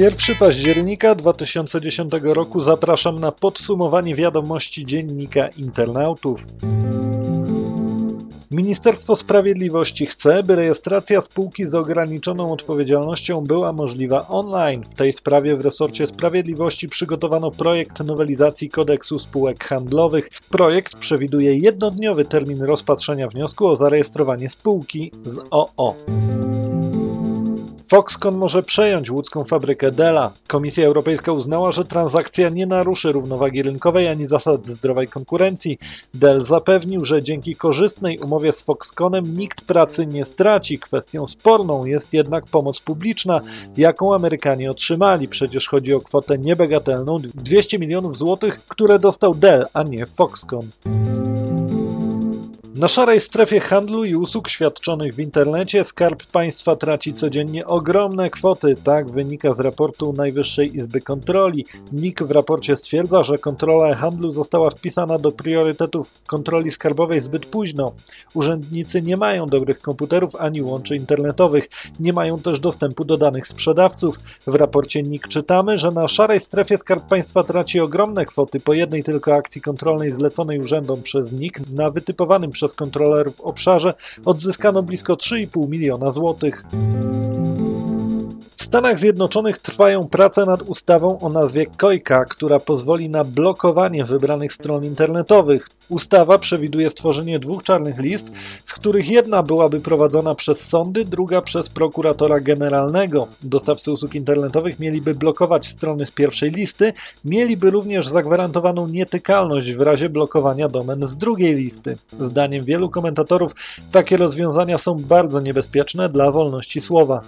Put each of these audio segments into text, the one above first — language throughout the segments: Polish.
1 października 2010 roku zapraszam na podsumowanie wiadomości dziennika internautów. Ministerstwo Sprawiedliwości chce, by rejestracja spółki z ograniczoną odpowiedzialnością była możliwa online. W tej sprawie w resorcie Sprawiedliwości przygotowano projekt nowelizacji kodeksu spółek handlowych. Projekt przewiduje jednodniowy termin rozpatrzenia wniosku o zarejestrowanie spółki z OO. Foxconn może przejąć łódzką fabrykę Della. Komisja Europejska uznała, że transakcja nie naruszy równowagi rynkowej ani zasad zdrowej konkurencji. Dell zapewnił, że dzięki korzystnej umowie z Foxconnem nikt pracy nie straci. Kwestią sporną jest jednak pomoc publiczna, jaką Amerykanie otrzymali. Przecież chodzi o kwotę niebagatelną 200 milionów złotych, które dostał Dell, a nie Foxconn. Na szarej strefie handlu i usług świadczonych w internecie Skarb Państwa traci codziennie ogromne kwoty, tak wynika z raportu Najwyższej Izby Kontroli. NIK w raporcie stwierdza, że kontrola handlu została wpisana do priorytetów kontroli skarbowej zbyt późno. Urzędnicy nie mają dobrych komputerów ani łączy internetowych, nie mają też dostępu do danych sprzedawców. W raporcie NIK czytamy, że na szarej strefie Skarb Państwa traci ogromne kwoty po jednej tylko akcji kontrolnej zleconej urzędom przez NIK na wytypowanym przez kontrolerów obszarze odzyskano blisko 3,5 miliona złotych. Stanach Zjednoczonych trwają prace nad ustawą o nazwie KOIKA, która pozwoli na blokowanie wybranych stron internetowych. Ustawa przewiduje stworzenie dwóch czarnych list, z których jedna byłaby prowadzona przez sądy, druga przez prokuratora generalnego. Dostawcy usług internetowych mieliby blokować strony z pierwszej listy, mieliby również zagwarantowaną nietykalność w razie blokowania domen z drugiej listy. Zdaniem wielu komentatorów takie rozwiązania są bardzo niebezpieczne dla wolności słowa.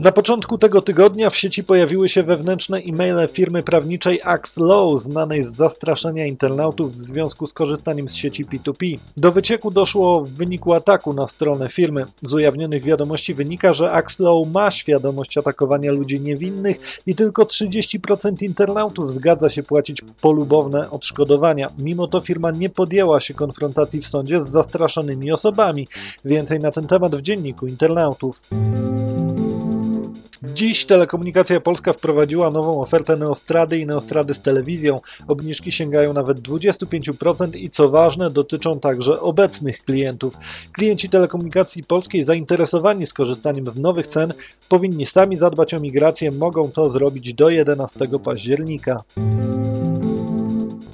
Na początku tego tygodnia w sieci pojawiły się wewnętrzne e-maile firmy prawniczej Axe Law, znanej z zastraszenia internautów w związku z korzystaniem z sieci P2P. Do wycieku doszło w wyniku ataku na stronę firmy. Z ujawnionych wiadomości wynika, że Axe Law ma świadomość atakowania ludzi niewinnych i tylko 30% internautów zgadza się płacić polubowne odszkodowania. Mimo to firma nie podjęła się konfrontacji w sądzie z zastraszonymi osobami. Więcej na ten temat w dzienniku internautów. Dziś Telekomunikacja Polska wprowadziła nową ofertę Neostrady i Neostrady z telewizją. Obniżki sięgają nawet 25% i co ważne, dotyczą także obecnych klientów. Klienci Telekomunikacji Polskiej zainteresowani skorzystaniem z nowych cen powinni sami zadbać o migrację, mogą to zrobić do 11 października.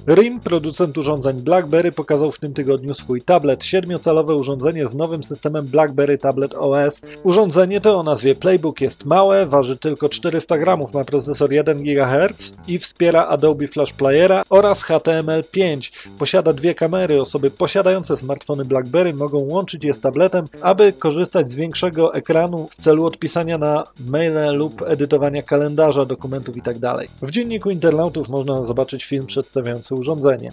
RIM, producent urządzeń BlackBerry, pokazał w tym tygodniu swój tablet. Siedmiocalowe urządzenie z nowym systemem BlackBerry Tablet OS. Urządzenie to o nazwie Playbook jest małe, waży tylko 400 gramów, ma procesor 1 GHz i wspiera Adobe Flash Playera oraz HTML5. Posiada dwie kamery. Osoby posiadające smartfony BlackBerry mogą łączyć je z tabletem, aby korzystać z większego ekranu w celu odpisania na maile lub edytowania kalendarza, dokumentów itd. Tak w dzienniku internautów można zobaczyć film przedstawiający urządzenie.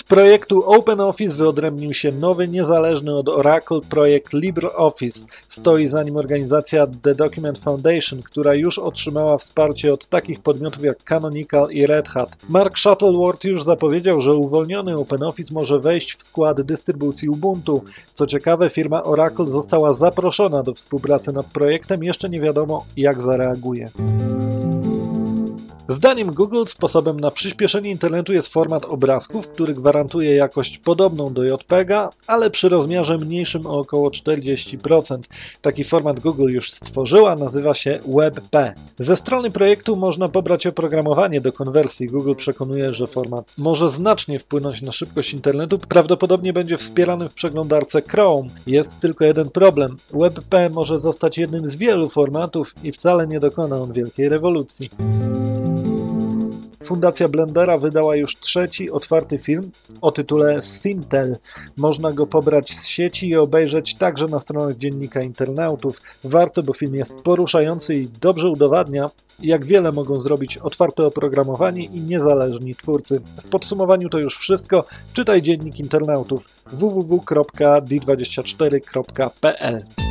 Z projektu OpenOffice wyodrębnił się nowy, niezależny od Oracle projekt LibreOffice. Stoi za nim organizacja The Document Foundation, która już otrzymała wsparcie od takich podmiotów jak Canonical i Red Hat. Mark Shuttleworth już zapowiedział, że uwolniony OpenOffice może wejść w skład dystrybucji Ubuntu. Co ciekawe, firma Oracle została zaproszona do współpracy nad projektem, jeszcze nie wiadomo jak zareaguje. Zdaniem Google sposobem na przyspieszenie internetu jest format obrazków, który gwarantuje jakość podobną do JPEGa, ale przy rozmiarze mniejszym o około 40%. Taki format Google już stworzyła, nazywa się WebP. Ze strony projektu można pobrać oprogramowanie do konwersji. Google przekonuje, że format może znacznie wpłynąć na szybkość internetu, prawdopodobnie będzie wspierany w przeglądarce Chrome. Jest tylko jeden problem. WebP może zostać jednym z wielu formatów i wcale nie dokona on wielkiej rewolucji. Fundacja Blendera wydała już trzeci otwarty film o tytule Sintel. Można go pobrać z sieci i obejrzeć także na stronach dziennika internautów. Warto, bo film jest poruszający i dobrze udowadnia, jak wiele mogą zrobić otwarte oprogramowanie i niezależni twórcy. W podsumowaniu to już wszystko. Czytaj dziennik internautów www.d24.pl